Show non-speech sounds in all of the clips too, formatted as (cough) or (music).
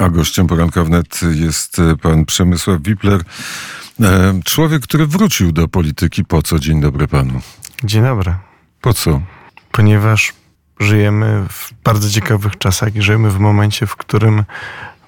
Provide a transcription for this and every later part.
A gościem poranka wnet jest pan Przemysław Wipler. E, człowiek, który wrócił do polityki. Po co? Dzień dobry panu. Dzień dobry. Po co? Ponieważ żyjemy w bardzo ciekawych czasach i żyjemy w momencie, w którym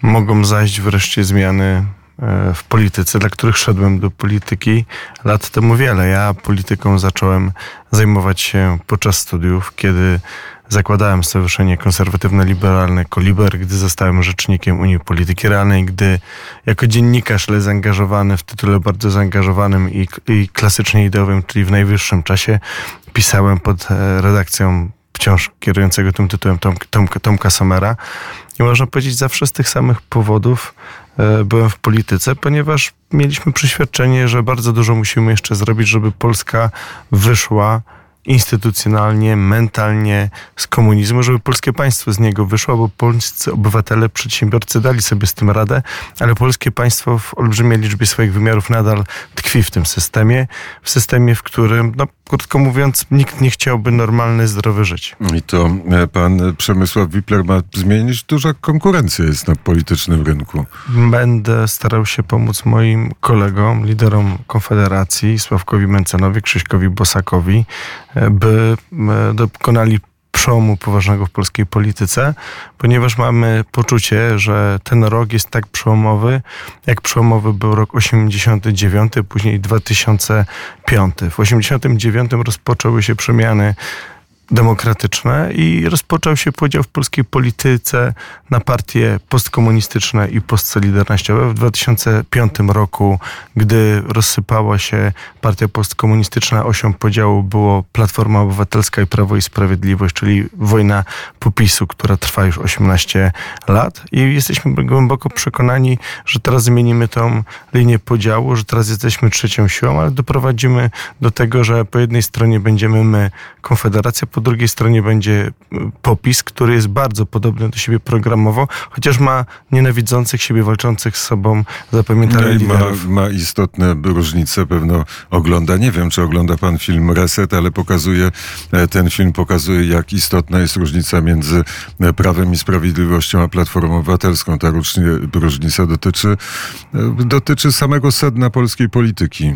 mogą zajść wreszcie zmiany e, w polityce, dla których szedłem do polityki lat temu wiele. Ja polityką zacząłem zajmować się podczas studiów, kiedy zakładałem Stowarzyszenie Konserwatywno-Liberalne Koliber, gdy zostałem rzecznikiem Unii Polityki Realnej, gdy jako dziennikarz, ale zaangażowany w tytule bardzo zaangażowanym i, i klasycznie ideowym, czyli w najwyższym czasie, pisałem pod e, redakcją wciąż kierującego tym tytułem Tom, Tom, Tomka Somera. I można powiedzieć, zawsze z tych samych powodów e, byłem w polityce, ponieważ mieliśmy przeświadczenie, że bardzo dużo musimy jeszcze zrobić, żeby Polska wyszła instytucjonalnie, mentalnie z komunizmu, żeby polskie państwo z niego wyszło, bo polscy obywatele, przedsiębiorcy dali sobie z tym radę, ale polskie państwo w olbrzymiej liczbie swoich wymiarów nadal tkwi w tym systemie, w systemie, w którym, no, krótko mówiąc, nikt nie chciałby normalne, zdrowe żyć. I to e, pan Przemysław Wipler ma zmienić. Duża konkurencja jest na politycznym rynku. Będę starał się pomóc moim kolegom, liderom Konfederacji, Sławkowi Mencenowi, Krzyśkowi Bosakowi, by e, dokonali przełomu poważnego w polskiej polityce, ponieważ mamy poczucie, że ten rok jest tak przełomowy, jak przełomowy był rok 89, później 2005. W 89 rozpoczęły się przemiany demokratyczne i rozpoczął się podział w polskiej polityce na partie postkomunistyczne i postsolidarnościowe. W 2005 roku, gdy rozsypała się partia postkomunistyczna, osią podziału było Platforma Obywatelska i Prawo i Sprawiedliwość, czyli wojna popisu, która trwa już 18 lat i jesteśmy głęboko przekonani, że teraz zmienimy tą linię podziału, że teraz jesteśmy trzecią siłą, ale doprowadzimy do tego, że po jednej stronie będziemy my, Konfederacja, po drugiej stronie będzie popis, który jest bardzo podobny do siebie programowo, chociaż ma nienawidzących siebie, walczących z sobą zapamiętanych no ma, ma istotne różnice, pewno ogląda, nie wiem czy ogląda pan film Reset, ale pokazuje, e, ten film pokazuje jak istotna jest różnica między e, Prawem i Sprawiedliwością a Platformą Obywatelską. Ta różnica dotyczy, e, dotyczy samego sedna polskiej polityki.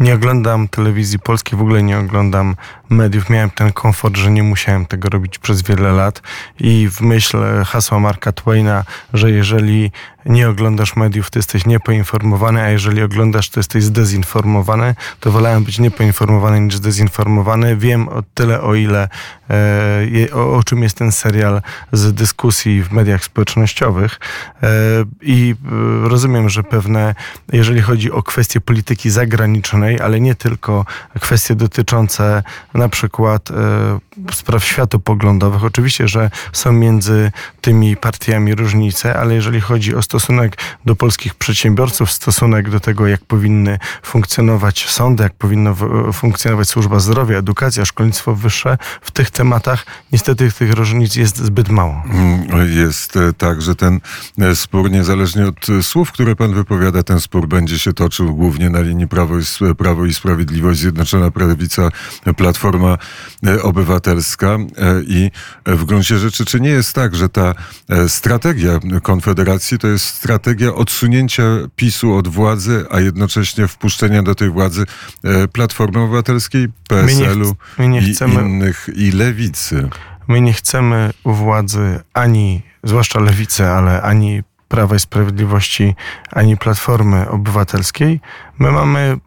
Nie oglądam telewizji polskiej, w ogóle nie oglądam mediów. Miałem ten komfort, że nie musiałem tego robić przez wiele lat i w myśl hasła Marka Twaina, że jeżeli nie oglądasz mediów, to jesteś niepoinformowany, a jeżeli oglądasz, to jesteś zdezinformowany, to wolałem być niepoinformowany niż zdezinformowany. Wiem o tyle, o ile, e, o, o, czym jest ten serial z dyskusji w mediach społecznościowych. E, i e, rozumiem, że pewne, jeżeli chodzi o kwestie polityki zagranicznej, ale nie tylko kwestie dotyczące na przykład e, spraw światopoglądowych, oczywiście, że są między tymi partiami różnice, ale jeżeli chodzi o stosunek do polskich przedsiębiorców, stosunek do tego, jak powinny funkcjonować sądy, jak powinna funkcjonować służba zdrowia, edukacja, szkolnictwo wyższe, w tych tematach niestety tych różnic jest zbyt mało. Mm, jest e, tak, że ten e, spór, niezależnie od e, słów, które pan wypowiada, ten spór będzie się toczył głównie na linii Prawo i, Prawo i Sprawiedliwość, Zjednoczona Prawica, Platforma Obywatelska i w gruncie rzeczy, czy nie jest tak, że ta strategia Konfederacji to jest strategia odsunięcia PiSu od władzy, a jednocześnie wpuszczenia do tej władzy e, Platformy Obywatelskiej, PSL-u i innych, i Lewicy. My nie chcemy u władzy ani, zwłaszcza Lewicy, ale ani Prawa i Sprawiedliwości, ani Platformy Obywatelskiej. My mamy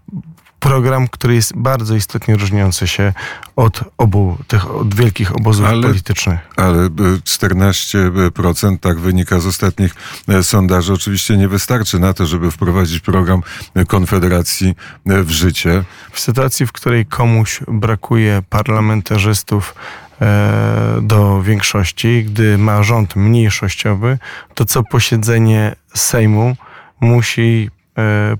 program, który jest bardzo istotnie różniący się od obu tych od wielkich obozów ale, politycznych. Ale 14% tak wynika z ostatnich e, sondaży. Oczywiście nie wystarczy na to, żeby wprowadzić program Konfederacji e, w życie. W sytuacji, w której komuś brakuje parlamentarzystów e, do większości, gdy ma rząd mniejszościowy, to co posiedzenie Sejmu musi E,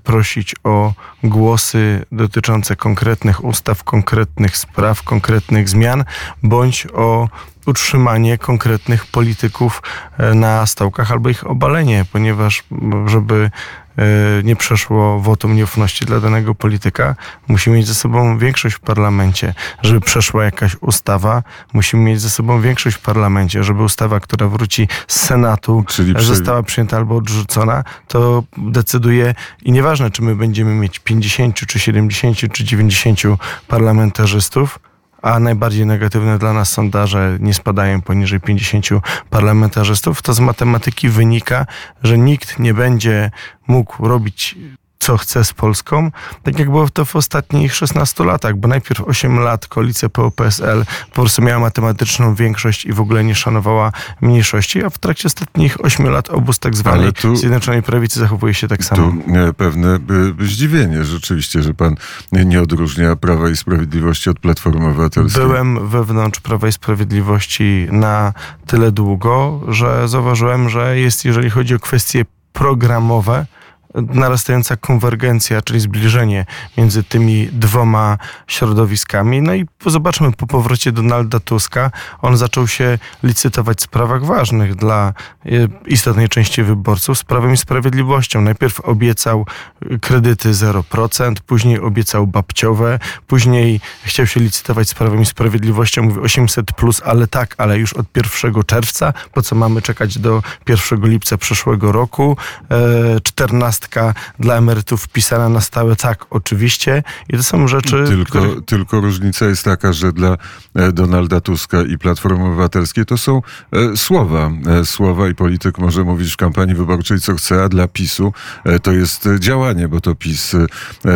prosić o głosy dotyczące konkretnych ustaw, konkretnych spraw, konkretnych zmian, bądź o utrzymanie konkretnych polityków e, na stołkach albo ich obalenie, ponieważ żeby e, nie przeszło wotum nieufności dla danego polityka, musimy mieć ze sobą większość w parlamencie. Żeby przeszła jakaś ustawa, musimy mieć ze sobą większość w parlamencie. Żeby ustawa, która wróci z Senatu, Czyli przy- została przyjęta albo odrzucona, to decyduje i nieważne, czy my będziemy mieć 50, czy 70, czy 90 parlamentarzystów, a najbardziej negatywne dla nas sondaże nie spadają poniżej 50 parlamentarzystów, to z matematyki wynika, że nikt nie będzie mógł robić co chce z Polską, tak jak było to w ostatnich 16 latach, bo najpierw 8 lat koalicja PO-PSL po prostu miała matematyczną większość i w ogóle nie szanowała mniejszości, a w trakcie ostatnich 8 lat obóz tak zwanej tu- Zjednoczonej Prawicy zachowuje się tak samo. Tu e, pewne e, zdziwienie rzeczywiście, że pan nie odróżnia Prawa i Sprawiedliwości od Platformy Obywatelskiej. Byłem wewnątrz Prawa i Sprawiedliwości na tyle długo, że zauważyłem, że jest, jeżeli chodzi o kwestie programowe, narastająca konwergencja, czyli zbliżenie między tymi dwoma środowiskami. No i zobaczmy, po powrocie Donalda Tuska on zaczął się licytować w sprawach ważnych dla e, istotnej części wyborców z Prawem i Sprawiedliwością. Najpierw obiecał e, kredyty 0%, później obiecał babciowe, później chciał się licytować z Prawem i Sprawiedliwością, mówi 800+, plus, ale tak, ale już od 1 czerwca, po co mamy czekać do 1 lipca przyszłego roku, e, 14 trzynastka dla emerytów wpisana na stałe, tak, oczywiście. I to są rzeczy... Tylko, których... tylko różnica jest taka, że dla e, Donalda Tuska i Platformy Obywatelskiej to są e, słowa. E, słowa i polityk może mówić w kampanii wyborczej co chce, a dla PiSu to jest działanie, bo to PiS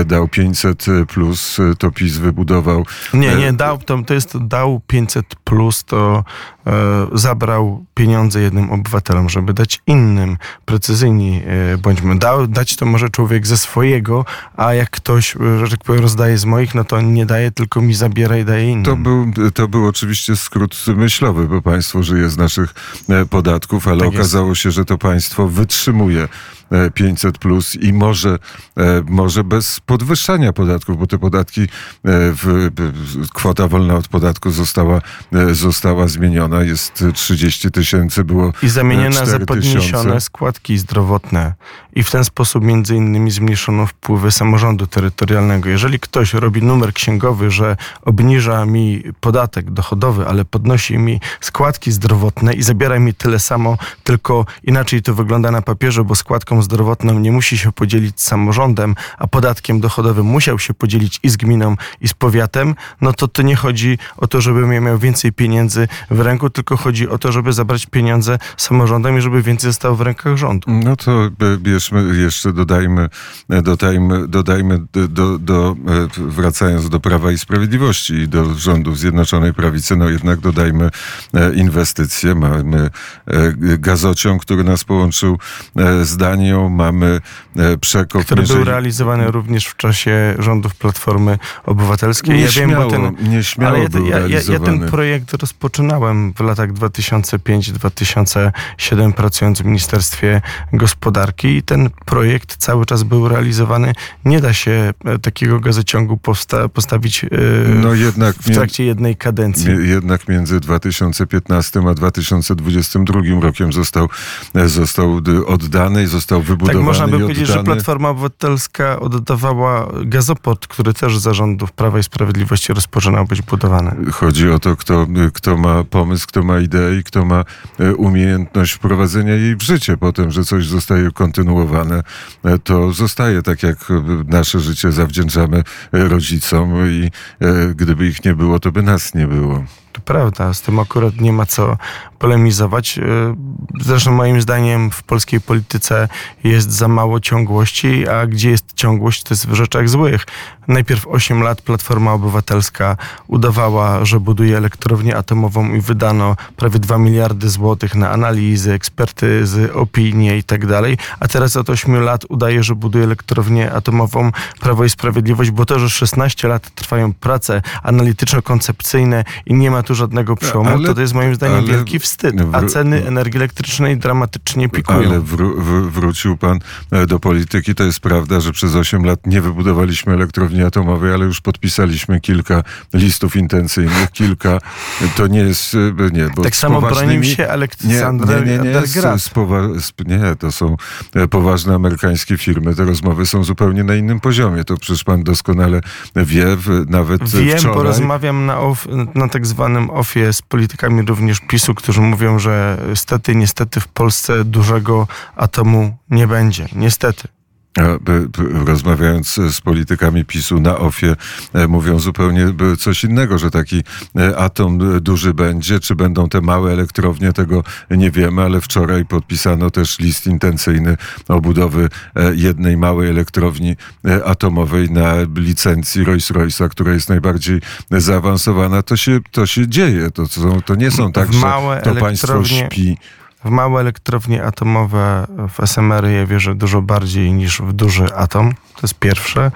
dał 500 plus, to PiS wybudował... Nie, nie, dał, to, to jest dał 500 plus, to zabrał pieniądze jednym obywatelom, żeby dać innym, precyzyjni e, bądźmy. Dał, dać to może człowiek ze swojego, a jak ktoś, e, że tak powiem, rozdaje z moich, no to nie daje, tylko mi zabiera i daje innym. To był, to był oczywiście skrót myślowy, bo państwo żyje z naszych e, podatków, ale Tak jest. okazało się, że to państwo wytrzymuje e, 500 plus i może, e, może bez podwyższania podatków, bo te podatki, e, w, kwota wolna od podatku została, e, została zmieniona. Jest e, 30 tysięcy, było I zamienione za 4 podniesione składki zdrowotne. I w ten sposób między innymi zmniejszono wpływy samorządu terytorialnego. Jeżeli ktoś robi numer księgowy, że obniża mi podatek dochodowy, ale podnosi mi składki zdrowotne i zabiera mi tyle samo, tylko inaczej to wygląda na papierze, bo składką zdrowotną nie musi się podzielić z samorządem, a podatkiem dochodowym musiał się podzielić i z gminą, i z powiatem, no to to nie chodzi o to, żebym ja miał więcej pieniędzy w ręku, tylko chodzi o to, żeby zabrać pieniądze samorządom i żeby więcej zostało w rękach rządu. No to e, bierzmy, jeszcze dodajmy, e, dodajmy, dodajmy do, do, do, e, wracając do Prawa i Sprawiedliwości i do rządów Zjednoczonej Prawicy, no jednak dodajmy inwestycje. Mamy gazociąg, który nas połączył z Danią, mamy e, przekop Który był realizowany również w czasie rządów Platformy Obywatelskiej. Nie ja wiem, bo ten, nieśmiało ale ja, był ja, ja, ja ten projekt rozpoczynałem w latach 2005-2007 pracując w Ministerstwie Gospodarki i ten projekt cały czas był realizowany. Nie da się e, takiego gazociągu powsta- postawić e, No jednak w trakcie jednej kadencji. Jednak między 2015 a 2022 rokiem został, został oddany i został Tak wybudowany można by powiedzieć, że. Platforma Obywatelska oddawała gazoport, który też za rządów Prawa i Sprawiedliwości rozpoczynał być budowany. Chodzi o to, kto, kto ma pomysł, kto ma ideę i kto ma e, umiejętność wprowadzenia jej w życie. Potem, że coś zostaje kontynuowane, e, to zostaje tak, jak e, nasze życie zawdzięczamy rodzicom i gdyby ich nie było, to by nas nie było. To prawda, z tym akurat nie ma co polemizować. Yy, Zresztą moim zdaniem w polskiej polityce jest za mało ciągłości, a gdzie jest ciągłość, to jest w rzeczach złych. Najpierw 8 lat Platforma Obywatelska udawała, że buduje elektrownię atomową i wydano prawie 2 miliardy złotych na analizy, ekspertyzy, opinie i tak dalej, a teraz od 8 lat udaje, że buduje elektrownię atomową Prawo i Sprawiedliwość, bo to, że 16 lat trwają prace analityczno-koncepcyjne i nie ma tu żadnego przełomu, Ale- to to jest moim zdaniem ale- wielki wstyd. Wstyd, a ceny energii elektrycznej dramatycznie pikują. Ale wró- wr- wrócił pan e, do polityki. To jest prawda, że przez 8 lat nie wybudowaliśmy elektrowni atomowej, ale już podpisaliśmy kilka listów intencyjnych, kilka. To nie jest, e, nie, bo tak z samo bronił poważnymi- się nie, Aleksander nie, nie, nie, z, Dergrad. z powa- z, nie, to są e, poważne amerykańskie firmy. Te rozmowy są zupełnie na innym poziomie. To przecież pan doskonale wie, nawet Wiem, wczoraj. bo rozmawiam na, off, na tak zwanym ofie z politykami również PiSu, którzy mówią, że stety, niestety w Polsce dużego atomu nie będzie. Niestety. Rozmawiając z politykami PiSu na OFie, e, mówią zupełnie coś innego, że taki e, atom e, duży będzie, czy będą te małe elektrownie, tego nie wiemy, ale wczoraj podpisano też list intencyjny o budowy jednej małej elektrowni atomowej na licencji Rolls-Royce'a, która jest najbardziej zaawansowana. To się, to się dzieje. To, to nie są tak, że to państwo elektrownie- śpi. W małe elektrownie atomowe w SMR ja wierzę dużo bardziej niż w duży atom. To jest pierwsze.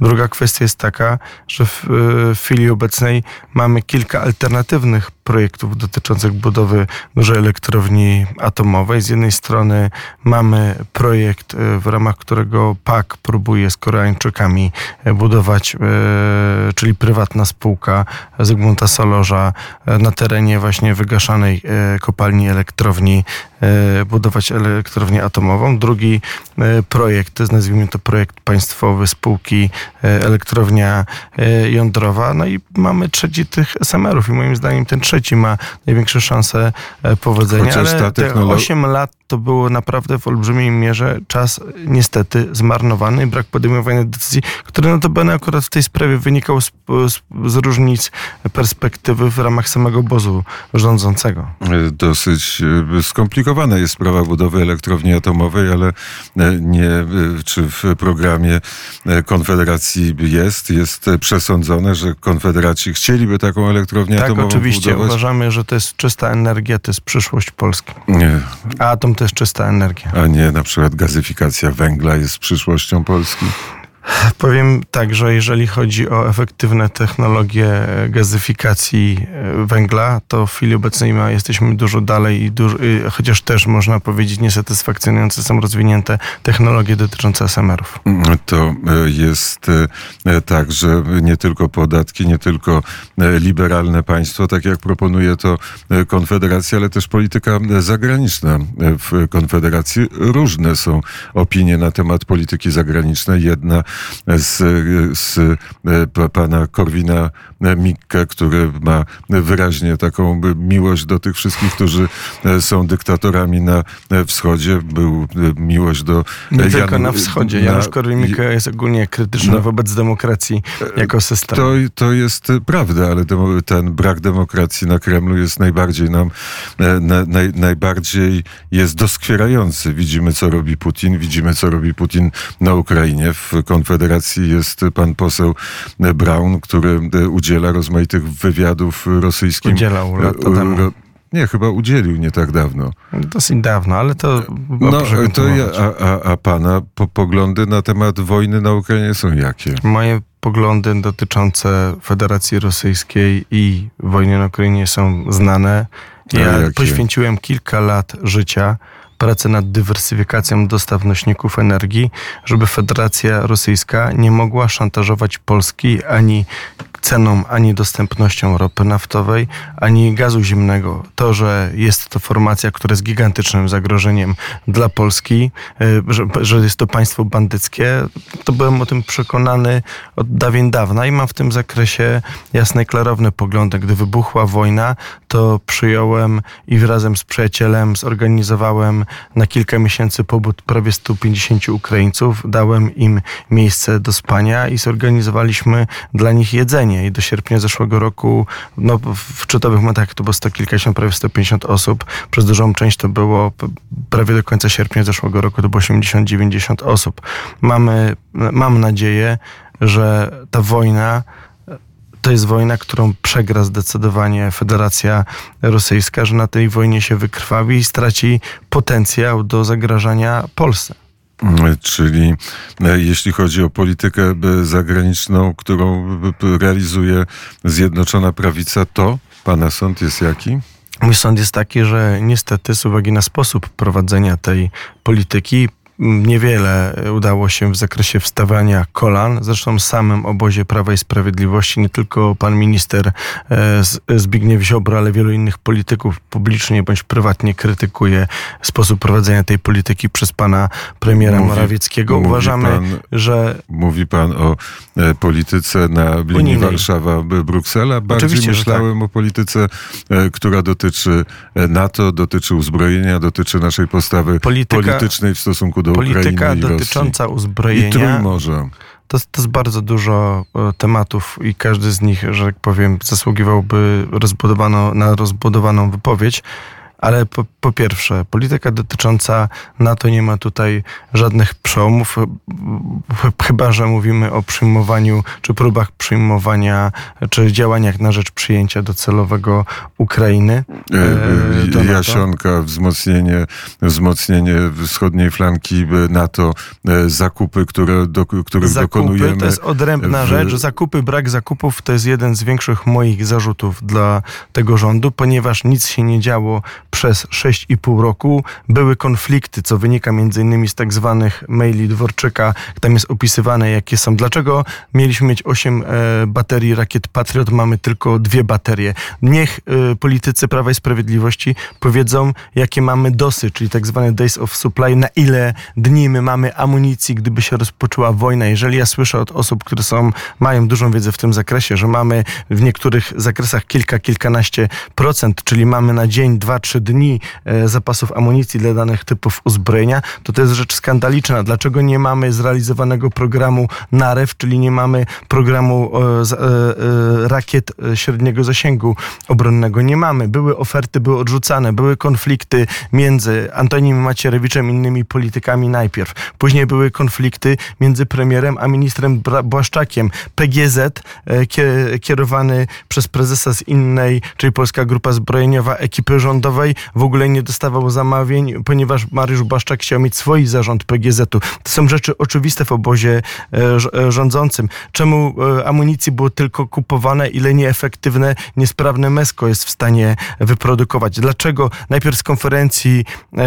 Druga kwestia jest taka, że w, w chwili obecnej mamy kilka alternatywnych projektów dotyczących budowy dużej elektrowni atomowej. Z jednej strony mamy projekt, e, w ramach którego PAK próbuje z Koreańczykami e, budować, czyli prywatna spółka Zygmunta Solorza na terenie właśnie wygaszanej kopalni elektrowni budować elektrownię atomową. Drugi e, projekt, nazwijmy to projekt państwowy spółki e, elektrownia e, jądrowa. No i mamy trzeci tych SMR-ów i moim zdaniem ten trzeci ma największe szanse e, powodzenia. Chociaż ale te technolo- 8 lat to było naprawdę w olbrzymiej mierze czas niestety zmarnowany i brak podejmowania decyzji, które notabene akurat w tej sprawie wynikało z, z, z różnic perspektywy w ramach samego obozu rządzącego. Dosyć e, skomplikowana jest sprawa budowy elektrowni atomowej, ale e, nie, e, czy w programie Konfederacji jest, jest przesądzone, że Konfederaci chcieliby taką elektrownię Tak, atomową oczywiście. budować? Uważamy, że to jest czysta energia, to jest przyszłość Polski. Nie, A atom to jest czysta energia. a nie na przykład gazyfikacja węgla jest przyszłością Polski. Powiem tak, że jeżeli chodzi o efektywne technologie gazyfikacji e, węgla, to w chwili obecnej ma, jesteśmy dużo dalej i y, chociaż też można powiedzieć niesatysfakcjonujące są rozwinięte technologie dotyczące SMR-ów. To e, jest e, tak, że nie tylko podatki, nie tylko liberalne państwo, tak jak proponuje to Konfederacja, ale też polityka zagraniczna w Konfederacji. Różne są opinie na temat polityki zagranicznej. Jedna z, z e, pa- pana Korwina Mikke, który ma wyraźnie taką miłość do tych wszystkich, którzy e, są dyktatorami na e, wschodzie. Był miłość do Nie tylko Jan- na wschodzie. Janusz Korwin-Mikke jest ogólnie krytyczny No. wobec demokracji jako systemu. To, to jest prawda, ale ten brak demokracji na Kremlu jest najbardziej nam, na, naj, najbardziej jest doskwierający. Widzimy, co robi Putin, widzimy, co robi Putin na Ukrainie. W Konfederacji jest pan poseł e, Braun, który e, udziela rozmaitych wywiadów rosyjskim. Udzielał lata e, temu. ro- Nie, chyba udzielił nie tak dawno. Dosyć dawno, ale to... No, to ja, a, a, a pana po, poglądy na temat wojny na Ukrainie są jakie? Moje poglądy dotyczące Federacji Rosyjskiej i wojny na Ukrainie są znane. Ja poświęciłem kilka lat życia pracy nad dywersyfikacją dostaw nośników energii, żeby Federacja Rosyjska nie mogła szantażować Polski ani ceną, ani dostępnością ropy naftowej, ani gazu ziemnego. To, że jest to formacja, która jest gigantycznym zagrożeniem dla Polski, y, że, że jest to państwo bandyckie, to byłem o tym przekonany od dawien dawna i mam w tym zakresie jasne klarowne poglądy. Gdy wybuchła wojna, to przyjąłem i razem z przyjacielem zorganizowałem na kilka miesięcy pobud prawie 150 Ukraińców, dałem im miejsce do spania i zorganizowaliśmy dla nich jedzenie. I do sierpnia zeszłego roku, no w szczytowych momentach to było sto kilkadziesiąt, prawie 150 osób. Przez dużą część to było prawie do końca sierpnia zeszłego roku to było 80-90 osób. Mamy, mam nadzieję, że ta wojna to jest wojna, którą przegra zdecydowanie Federacja Rosyjska, że na tej wojnie się wykrwawi i straci potencjał do zagrażania Polsce. Czyli e, jeśli chodzi o politykę e, zagraniczną, którą e, realizuje Zjednoczona Prawica, to pana sąd jest jaki? Mój sąd jest taki, że niestety z uwagi na sposób prowadzenia tej polityki Niewiele udało się w zakresie wstawania kolan. Zresztą w samym obozie Prawa i Sprawiedliwości nie tylko pan minister e, Zbigniew Ziobro, ale wielu innych polityków publicznie bądź prywatnie krytykuje sposób prowadzenia tej polityki przez pana premiera mówi, Morawieckiego. Mówi Uważamy, pan, że... Mówi pan o e, polityce na linii Warszawa-Bruksela. Bardziej Oczywiście, myślałem tak. o polityce, e, która dotyczy NATO, dotyczy uzbrojenia, dotyczy naszej postawy Polityka... politycznej w stosunku do Polityka Ukrainy dotycząca uzbrojenia. I Trójmorza. To, to jest bardzo dużo e, tematów i każdy z nich, że tak powiem, zasługiwałby rozbudowano, na rozbudowaną wypowiedź. Ale po, po, pierwsze, polityka dotycząca NATO nie ma tutaj żadnych przełomów, chyba że mówimy o przyjmowaniu, czy próbach przyjmowania, czy działaniach na rzecz przyjęcia docelowego Ukrainy. E, e Jasionka, wzmocnienie, wzmocnienie wschodniej flanki NATO, e, zakupy, które, do, których zakupy, dokonujemy. To jest odrębna w... rzecz. Zakupy, brak zakupów to jest jeden z większych moich zarzutów dla tego rządu, ponieważ nic się nie działo przez 6,5 roku. Były konflikty, co wynika innymi z tak zwanych maili Dworczyka. Tam jest opisywane, jakie są. Dlaczego mieliśmy mieć 8 e, baterii rakiet Patriot, mamy tylko dwie baterie. Niech e, politycy Prawa i Sprawiedliwości powiedzą, jakie mamy dosy, czyli tak zwane days of supply, na ile dni my mamy amunicji, gdyby się rozpoczęła wojna. Jeżeli ja słyszę od osób, które są, mają dużą wiedzę w tym zakresie, że mamy w niektórych zakresach kilka, kilkanaście procent, czyli mamy na dzień dwa, trzy dni e, zapasów amunicji dla danych typów uzbrojenia, to to jest rzecz skandaliczna. Dlaczego nie mamy zrealizowanego programu NAREW, czyli nie mamy programu e, e, rakiet średniego zasięgu obronnego? Nie mamy. Były oferty, były odrzucane, były konflikty między Antonim Macierewiczem i innymi politykami najpierw. Później były konflikty między premierem a ministrem Błaszczakiem. PGZ kierowany przez prezesa z innej, czyli Polska Grupa Zbrojeniowa ekipy rządowej w ogóle nie dostawał zamawień, ponieważ Mariusz Błaszczak chciał mieć swój zarząd PGZ-u. To są rzeczy oczywiste w obozie e, e, rządzącym. Czemu e, amunicji było tylko kupowane, ile nieefektywne, niesprawne MESKO jest w stanie wyprodukować? Dlaczego najpierw z konferencji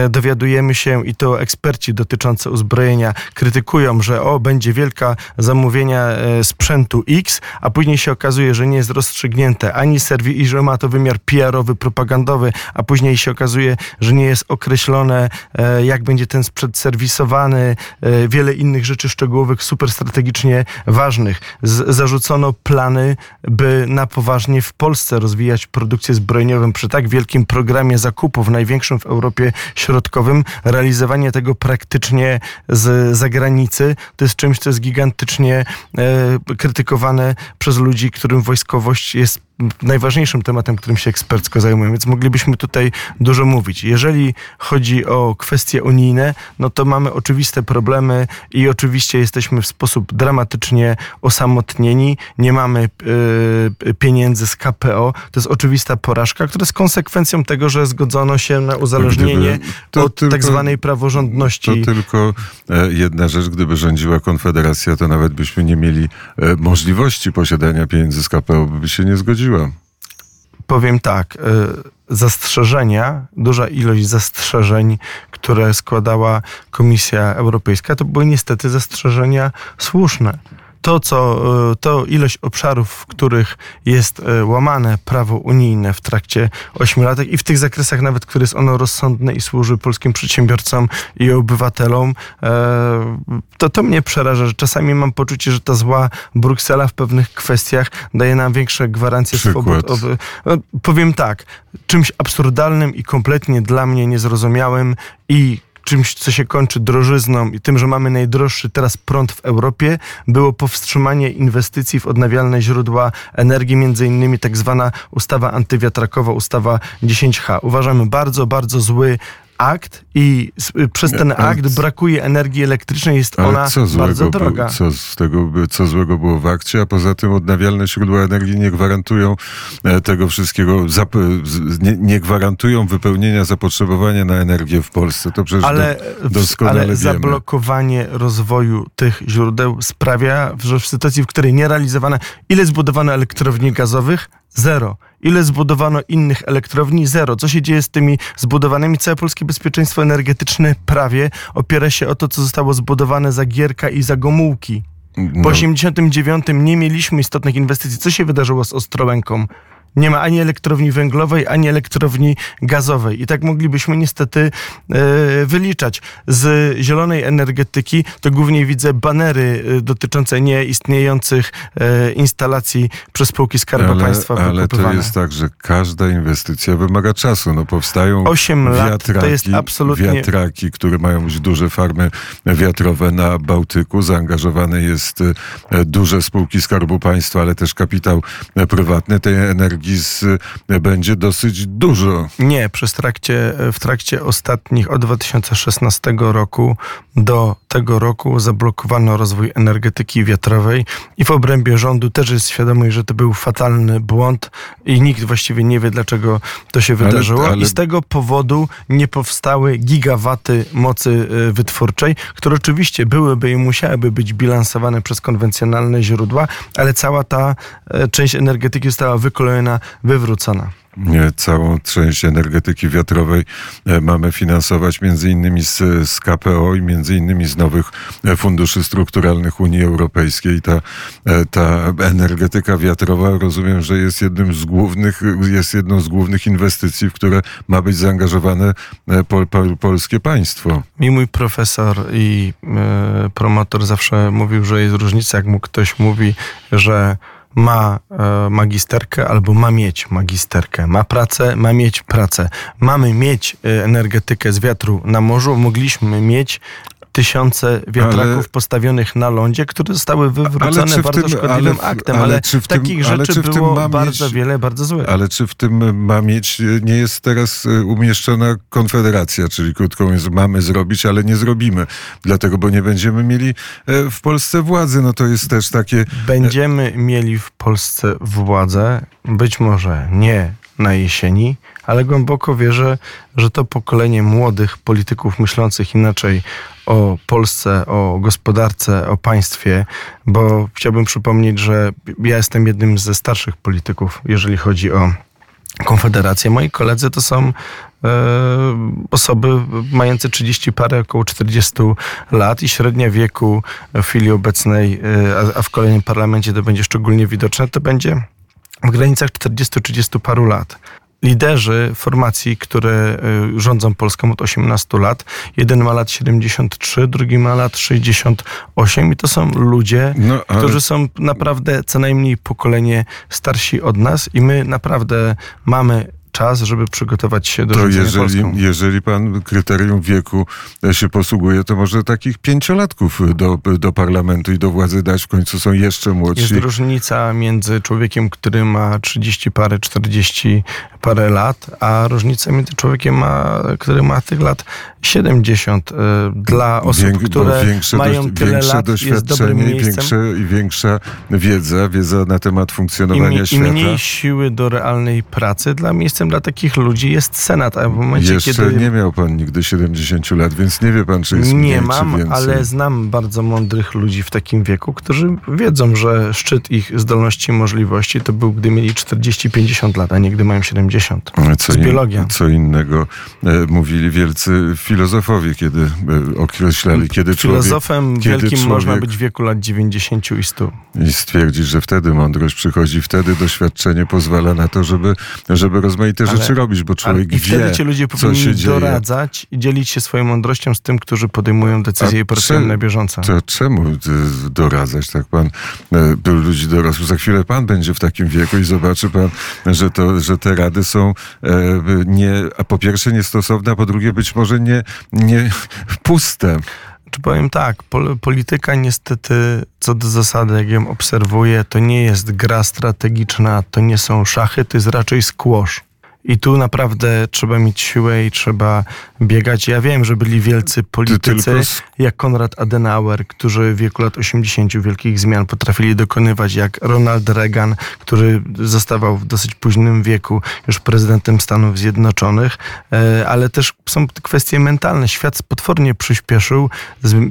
dowiadujemy się i to eksperci dotyczący uzbrojenia krytykują, że o, będzie wielka zamówienia sprzętu X, a później się okazuje, że nie jest rozstrzygnięte ani serwi i że ma to wymiar PR-owy, propagandowy, a później się okazuje, że nie jest określone, e, jak będzie ten sprzęt serwisowany, e, wiele innych rzeczy szczegółowych, super strategicznie ważnych. Z zarzucono plany, by na poważnie w Polsce rozwijać produkcję zbrojeniową przy tak wielkim programie zakupów, największym w Europie Środkowym. Realizowanie tego praktycznie z zagranicy to jest czymś, co jest gigantycznie e, krytykowane przez ludzi, którym wojskowość jest najważniejszym tematem, którym się ekspercko zajmuję, więc moglibyśmy tutaj dużo mówić. Jeżeli chodzi o kwestie unijne, no to mamy oczywiste problemy i oczywiście jesteśmy w sposób dramatycznie osamotnieni. Nie mamy y, pieniędzy z KPO. To jest oczywista porażka, która jest konsekwencją tego, że zgodzono się na uzależnienie od tylko, tak zwanej praworządności. To tylko e, jedna rzecz, gdyby rządziła Konfederacja, to nawet byśmy nie mieli e, możliwości posiadania pieniędzy z KPO, by się nie Powiem tak. Y, zastrzeżenia, duża ilość zastrzeżeń, które składała Komisja Europejska, to były niestety zastrzeżenia słuszne to, co, e, to ilość obszarów, w których jest e, łamane prawo unijne w trakcie ośmiolatek i w tych zakresach nawet, które jest ono rozsądne i służy polskim przedsiębiorcom i obywatelom, e, to to mnie przeraża, że czasami mam poczucie, że ta zła Bruksela w pewnych kwestiach daje nam większe gwarancje swobód. Powiem tak, czymś absurdalnym i kompletnie dla mnie niezrozumiałym i czymś, co się kończy drożyzną i tym, że mamy najdroższy teraz prąd w Europie, było powstrzymanie inwestycji w odnawialne źródła energii, między innymi tak zwana ustawa antywiatrakowa, ustawa 10H. Uważamy bardzo, bardzo zły akt i przez ten akt brakuje energii elektrycznej, jest ona bardzo droga. Co, z tego, co złego było w akcie, a poza tym odnawialne źródła energii nie gwarantują e, tego wszystkiego, nie, nie gwarantują wypełnienia zapotrzebowania na energię w Polsce. To przecież ale, doskonale ale zablokowanie rozwoju tych źródeł sprawia, że w sytuacji, w której nie realizowane, ile zbudowano elektrowni gazowych, Zero. Ile zbudowano innych elektrowni? Zero. Co się dzieje z tymi zbudowanymi? Całe polskie bezpieczeństwo energetyczne prawie opiera się o to, co zostało zbudowane za Gierka i za Gomułki. Po No, 89 nie mieliśmy istotnych inwestycji. Co się wydarzyło z Ostrołęką? Nie ma ani elektrowni węglowej, ani elektrowni gazowej. I tak moglibyśmy niestety e, wyliczać. Z zielonej energetyki to głównie widzę banery e, dotyczące nieistniejących e, instalacji przez spółki Skarbu ale, Państwa ale to jest tak, że każda inwestycja wymaga czasu. No powstają 8 lat wiatraki, to jest absolutnie... wiatraki, które mają być duże farmy wiatrowe na Bałtyku. Zaangażowane jest duże spółki Skarbu Państwa, ale też kapitał prywatny. Tej energii e, będzie dosyć dużo. Nie, przez trakcie, w trakcie ostatnich, od 2016 roku do tego roku zablokowano rozwój energetyki wiatrowej i w obrębie rządu też jest świadomość, że to był fatalny błąd i nikt właściwie nie wie, dlaczego to się Ale- wydarzyło. ale- I z tego powodu nie powstały gigawaty mocy y, wytwórczej, które oczywiście byłyby i musiałyby być bilansowane przez konwencjonalne źródła, ale cała ta e, część energetyki została wykolejona, wywrócona. Całą część energetyki wiatrowej e, mamy finansować między innymi z, z KPO i między innymi z nowych e, funduszy strukturalnych Unii Europejskiej. Ta, e, ta energetyka wiatrowa rozumiem, że jest jednym z głównych, jest jedną z głównych inwestycji, w które ma być zaangażowane pol, pol, polskie państwo. Mi mój profesor i promotor zawsze mówił, że jest różnica, jak mu ktoś mówi, że ma e, magisterkę albo ma mieć magisterkę. Ma pracę, ma mieć pracę. Mamy mieć e, energetykę z wiatru na morzu. Mogliśmy mieć tysiące wiatraków Ale- postawionych na lądzie, które zostały wywrócone bardzo tym- szkodliwym ale aktem, ale ale, czy w tym- takich ale rzeczy tym było bardzo mieć- wiele, bardzo złych. Ale czy w tym ma mieć, nie jest teraz e, umieszczona konfederacja, czyli krótko mówiąc, mamy zrobić, ale nie zrobimy. Dlatego, bo nie będziemy mieli e, w Polsce władzy. No to jest też takie, Będziemy mieli w Polsce władzę, być może nie na jesieni, ale głęboko wierzę, że to pokolenie młodych polityków myślących inaczej o Polsce, o gospodarce, o państwie, bo chciałbym przypomnieć, że ja jestem jednym ze starszych polityków, jeżeli chodzi o Konfederację. Moi koledzy to są e, osoby mające 30 parę, około 40 lat i średnia wieku w chwili obecnej, e, a, w kolejnym parlamencie to będzie szczególnie widoczne, to będzie w granicach 40-30 paru lat. Liderzy formacji, które y, rządzą Polską od 18 lat, jeden ma lat 73, drugi ma lat 68 i to są ludzie, no, ale, którzy są naprawdę co najmniej pokolenie starsi od nas i my naprawdę mamy czas, żeby przygotować się do to jeżeli, Polską. jeżeli pan kryterium wieku e, się posługuje, to może takich pięciolatków do, do parlamentu i do władzy dać. W końcu są jeszcze młodsi. Jest różnica między człowiekiem, który ma 30 parę, 40 parę lat, a różnica między człowiekiem, ma, który ma tych lat 70. Y, Dla osób, bo które mają dość- tyle większe lat, doświadczenie i, większe, i większa wiedza, wiedza na temat I, funkcjonowania I świata. mniej siły do realnej pracy. Dla miejscem dla takich ludzi jest Senat, a w momencie, Jeszcze kiedy nie miał pan nigdy 70 lat, więc nie wie pan, czy jest mniej, Nie czy mam, ale znam bardzo mądrych ludzi w takim wieku, którzy wiedzą, że szczyt ich zdolności i możliwości to był, gdy mieli 40-50 lat, a nie gdy mają 70. Co, z biologia. co innego e, mówili wielcy filozofowie, kiedy e, określali, kiedy człowiek Filozofem kiedy wielkim człowiek- można być w wieku lat 90 i 100. i stwierdzić, że wtedy mądrość przychodzi, wtedy doświadczenie pozwala na to, żeby, żeby rozmaite Ale- rzeczy robić, bo Ale człowiek I wtedy wie, ci ludzie powinni dzieje. doradzać i dzielić się swoją mądrością z tym, którzy podejmują decyzje A i pracują na bieżąco. To czemu y, doradzać, tak pan, e, do ludzi dorosłych? Za chwilę pan będzie w takim wieku i zobaczy pan, że, to, że te rady są e, nie, a po pierwsze niestosowne, a po drugie być może nie, nie puste. Czy powiem tak, pol- polityka niestety, co do zasady, jak ją obserwuję, to nie jest gra strategiczna, to nie są szachy, to jest raczej squash. I tu naprawdę trzeba mieć siłę i trzeba biegać. Ja wiem, że byli wielcy politycy, jak Konrad Adenauer, którzy w wieku lat 80 wielkich zmian potrafili dokonywać, jak Ronald Reagan, który zostawał w dosyć późnym wieku już prezydentem Stanów Zjednoczonych, E, ale też są kwestie mentalne. Świat potwornie przyspieszył,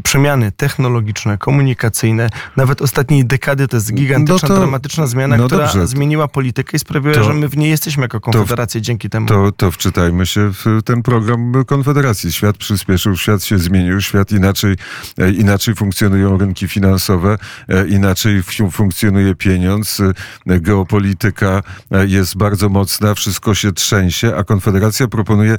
przemiany technologiczne, komunikacyjne. Nawet ostatniej dekady to jest gigantyczna, No to- dramatyczna zmiana, no która dobrze. zmieniła politykę i sprawiła, To- że my w niej jesteśmy jako Konfederacja dzięki temu. To, to wczytajmy się w ten program Konfederacji. Świat przyspieszył, świat się zmienił, świat inaczej, e, inaczej funkcjonują rynki finansowe, e, inaczej fu- funkcjonuje pieniądz, e, geopolityka jest bardzo mocna, wszystko się trzęsie, a Konfederacja proponuje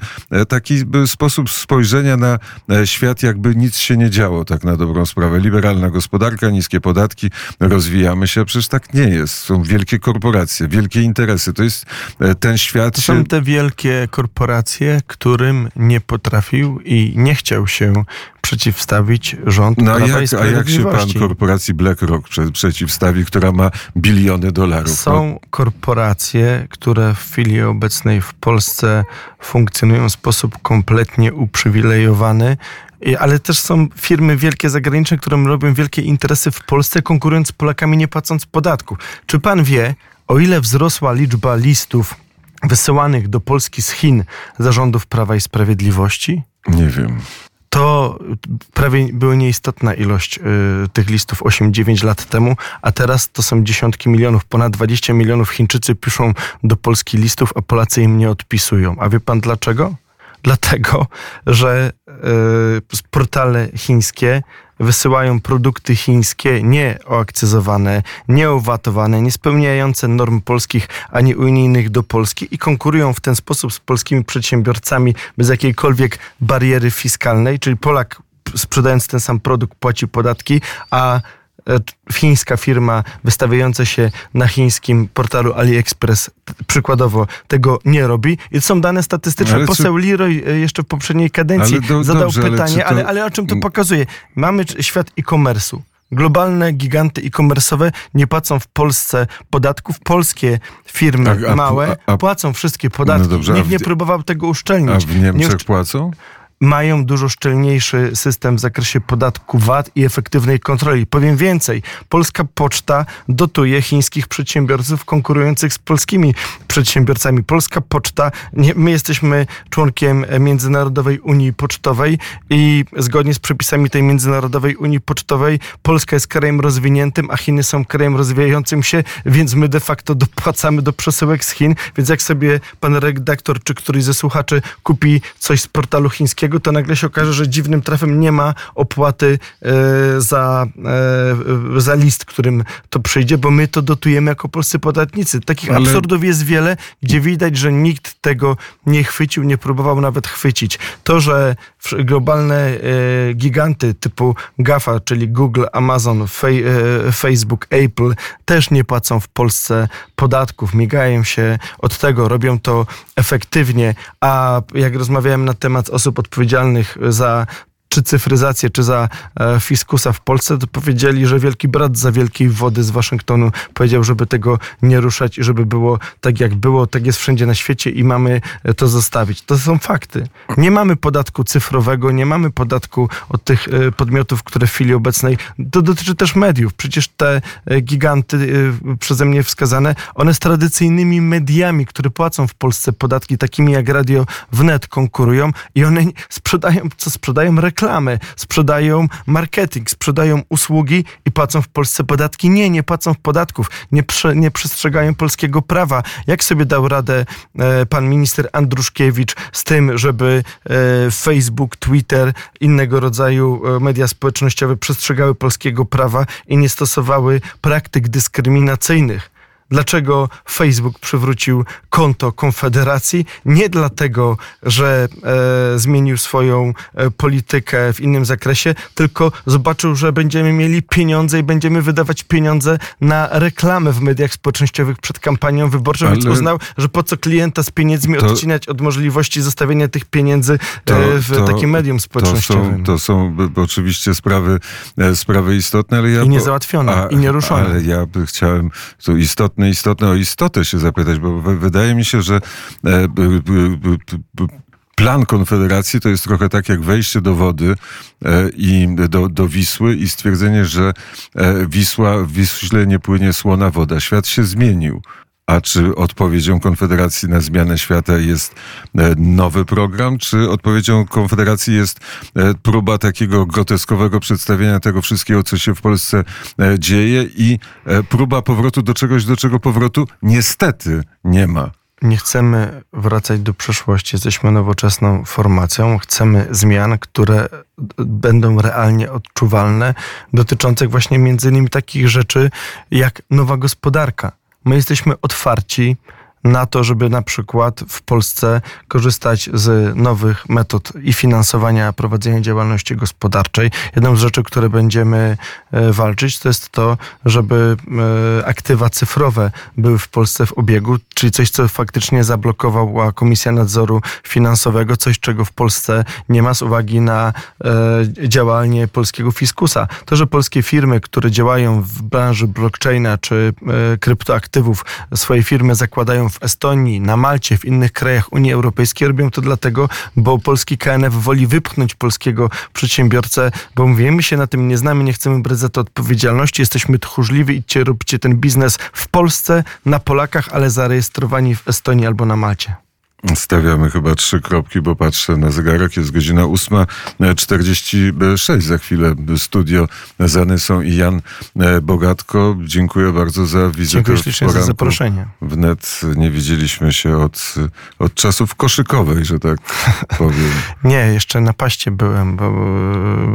taki sposób spojrzenia na świat, jakby nic się nie działo, tak na dobrą sprawę. Liberalna gospodarka, niskie podatki, rozwijamy się, przecież tak nie jest. Są wielkie korporacje, wielkie interesy. To jest ten świat. Są te wielkie korporacje, którym nie potrafił i nie chciał się przeciwstawić rząd No Prawa jak, a jak się pan korporacji BlackRock prze, przeciwstawi, która ma biliony dolarów? No, Są korporacje, które w chwili obecnej w Polsce funkcjonują w sposób kompletnie uprzywilejowany, ale też są firmy wielkie zagraniczne, które robią wielkie interesy w Polsce, konkurując z Polakami, nie płacąc podatków. Czy pan wie, o ile wzrosła liczba listów wysyłanych do Polski z Chin zarządów Prawa i Sprawiedliwości? nie wiem. to prawie była nieistotna ilość y, tych listów 8-9 lat temu, a teraz to są dziesiątki milionów, ponad 20 milionów Chińczycy piszą do Polski listów, a Polacy im nie odpisują. A wie pan dlaczego? Dlatego, że y, portale chińskie wysyłają produkty chińskie nieoakcyzowane, nieowatowane, nie spełniające norm polskich ani unijnych do Polski i konkurują w ten sposób z polskimi przedsiębiorcami bez jakiejkolwiek bariery fiskalnej, czyli Polak sprzedając ten sam produkt płaci podatki, a chińska firma wystawiająca się na chińskim portalu AliExpress przykładowo tego nie robi. I to są dane statystyczne. Ale czy- Poseł Leroy e, jeszcze w poprzedniej kadencji Ale do- zadał dobrze, ale pytanie, czy to- ale, ale o czym to pokazuje? Mamy świat e-commerce'u. Globalne giganty e-commerce'owe nie płacą w Polsce podatków. Polskie firmy Tak, a- małe a- a- płacą wszystkie podatki. No dobrze, a Nikt w- nie próbował tego A uszczelnić. w Niemczech Nie uszcz- płacą? Mają dużo szczelniejszy system w zakresie podatku VAT i efektywnej kontroli. Powiem więcej, polska poczta dotuje chińskich przedsiębiorców konkurujących z polskimi przedsiębiorcami. Polska poczta, nie, my jesteśmy członkiem Międzynarodowej Unii Pocztowej i zgodnie z przepisami tej Międzynarodowej Unii Pocztowej Polska jest krajem rozwiniętym, a Chiny są krajem rozwijającym się, więc my de facto dopłacamy do przesyłek z Chin, więc jak sobie pan redaktor czy któryś ze słuchaczy kupi coś z portalu chińskiego, to nagle się okaże, że dziwnym trafem nie ma opłaty e, za, e, za list, którym to przyjdzie, bo my to dotujemy jako polscy podatnicy. Takich Ale- absurdów jest wiele, gdzie widać, że nikt tego nie chwycił, nie próbował nawet chwycić. To, że globalne e, giganty typu GAFA, czyli Google, Amazon, fej, Facebook, Apple też nie płacą w Polsce podatków, migają się od tego, robią to efektywnie, a jak rozmawiałem na temat osób odpowiedzialnych za czy cyfryzację, czy za e, fiskusa w Polsce, to powiedzieli, że wielki brat za wielkiej wody z Waszyngtonu powiedział, żeby tego nie ruszać i żeby było tak jak było, tak jest wszędzie na świecie i mamy e, to zostawić. To są fakty. Nie mamy podatku cyfrowego, nie mamy podatku od tych e, podmiotów, które w chwili obecnej, to dotyczy też mediów. Przecież te giganty przeze mnie wskazane, one z tradycyjnymi mediami, które płacą w Polsce podatki, takimi jak Radio Wnet konkurują i one sprzedają, co sprzedają reklamy, sprzedają marketing, sprzedają usługi i płacą w Polsce podatki. Nie, nie płacą podatków, nie, nie przestrzegają polskiego prawa. Jak sobie dał radę e, pan minister Andruszkiewicz z tym, żeby e, Facebook, Twitter, innego rodzaju e, media społecznościowe przestrzegały polskiego prawa i nie stosowały praktyk dyskryminacyjnych? Dlaczego Facebook przywrócił konto Konfederacji? Nie dlatego, że e, zmienił swoją e, politykę w innym zakresie, tylko zobaczył, że będziemy mieli pieniądze i będziemy wydawać pieniądze na reklamę w mediach społecznościowych przed kampanią wyborczą, więc Ale- uznał, że po co klienta z pieniędzmi To- odcinać od możliwości zostawienia tych pieniędzy e, To- w to- takim medium To społecznościowym. są, to są b- b- oczywiście sprawy, e, sprawy istotne, ale ja... I niezałatwione, i nieruszone. Ale ja by chciałem, tu istotne istotne, istotne o istotę się zapytać, bo wy- wydaje mi się, że e, plan Konfederacji to jest trochę tak jak wejście do wody e, i do, do Wisły i stwierdzenie, że e, Wisła, w Wiśle nie płynie słona woda. Świat się zmienił. A czy odpowiedzią Konfederacji na zmianę świata jest e, nowy program, czy odpowiedzią Konfederacji jest e, próba takiego groteskowego przedstawienia tego wszystkiego, co się w Polsce e, dzieje i próba powrotu do czegoś, do czego powrotu niestety nie ma. Nie chcemy wracać do przeszłości. Jesteśmy nowoczesną formacją. Chcemy zmian, które będą realnie odczuwalne, dotyczących właśnie między innymi takich rzeczy jak nowa gospodarka. My jesteśmy otwarci na to, żeby na przykład w Polsce korzystać z nowych metod i finansowania prowadzenia działalności gospodarczej. Jedną z rzeczy, które będziemy e, walczyć, to jest to, żeby e, aktywa cyfrowe były w Polsce w obiegu, czyli coś, co faktycznie zablokowała Komisja Nadzoru Finansowego, coś, czego w Polsce nie ma z uwagi na e, działanie polskiego fiskusa. To, że polskie firmy, które działają w branży blockchaina czy kryptoaktywów, swoje firmy zakładają w Estonii, na Malcie, w innych krajach Unii Europejskiej, robią to dlatego, bo polski KNF woli wypchnąć polskiego przedsiębiorcę, bo mówimy, my się na tym nie znamy, nie chcemy brać za to odpowiedzialności, jesteśmy tchórzliwi, idźcie, róbcie ten biznes w Polsce, na Polakach, ale zarejestrowani w Estonii albo na Malcie. Stawiamy chyba trzy kropki, bo patrzę na zegarek. Jest godzina 8.46. Za chwilę studio Zanysą i Jan e, Bogatko. Dziękuję bardzo za wizytę Dziękuję ślicznie za zaproszenie. Wnet nie widzieliśmy się od, od czasów koszykowej, że tak (laughs) powiem. Nie, jeszcze na paście byłem, bo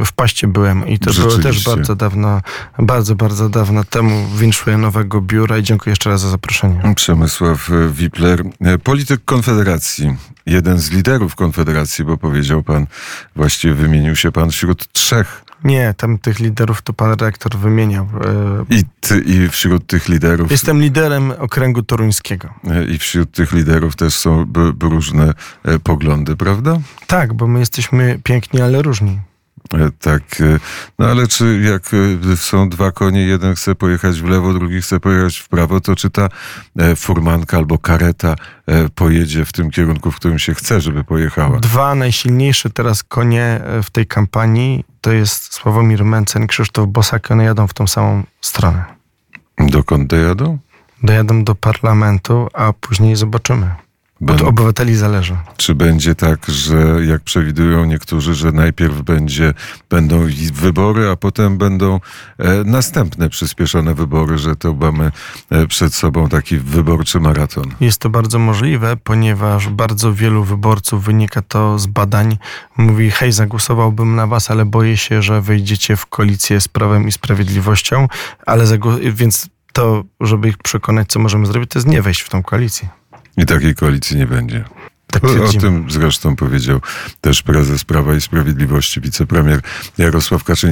w paście byłem i to było też bardzo dawno, bardzo, bardzo dawno temu winszuję nowego biura i dziękuję jeszcze raz za zaproszenie. Przemysław Wipler, e, polityk Konfederacji, jeden z liderów Konfederacji, bo powiedział pan, właściwie wymienił się pan wśród trzech Nie, tam tych liderów to pan redaktor wymieniał. E, i, ty, i wśród tych liderów Jestem liderem okręgu toruńskiego. e, i wśród tych liderów też są różne e, poglądy, prawda? Tak, bo my jesteśmy piękni, ale różni. E, Tak, e, no ale czy jak e, są dwa konie, jeden chce pojechać w lewo, drugi chce pojechać w prawo, to czy ta furmanka albo kareta pojedzie w tym kierunku, w którym się chce, żeby pojechała? Dwa najsilniejsze teraz konie w tej kampanii to jest Sławomir Mencen, Krzysztof Bosak. One jadą w tą samą stronę. Dokąd dojadą? Dojadą do parlamentu, a później zobaczymy. Od obywateli zależy. czy będzie tak, że jak przewidują niektórzy, że najpierw będzie, będą wybory, a potem będą e, następne przyspieszone wybory, że to mamy e, przed sobą taki wyborczy maraton? Jest to bardzo możliwe, ponieważ bardzo wielu wyborców wynika to z badań. Mówi, hej, zagłosowałbym na was, ale boję się, że wyjdziecie w koalicję z Prawem i Sprawiedliwością, ale więc to, żeby ich przekonać, co możemy zrobić, to jest nie wejść w tą koalicję. I takiej koalicji nie będzie. Tak O, tym zresztą powiedział też prezes Prawa i Sprawiedliwości, wicepremier Jarosław Kaczyński.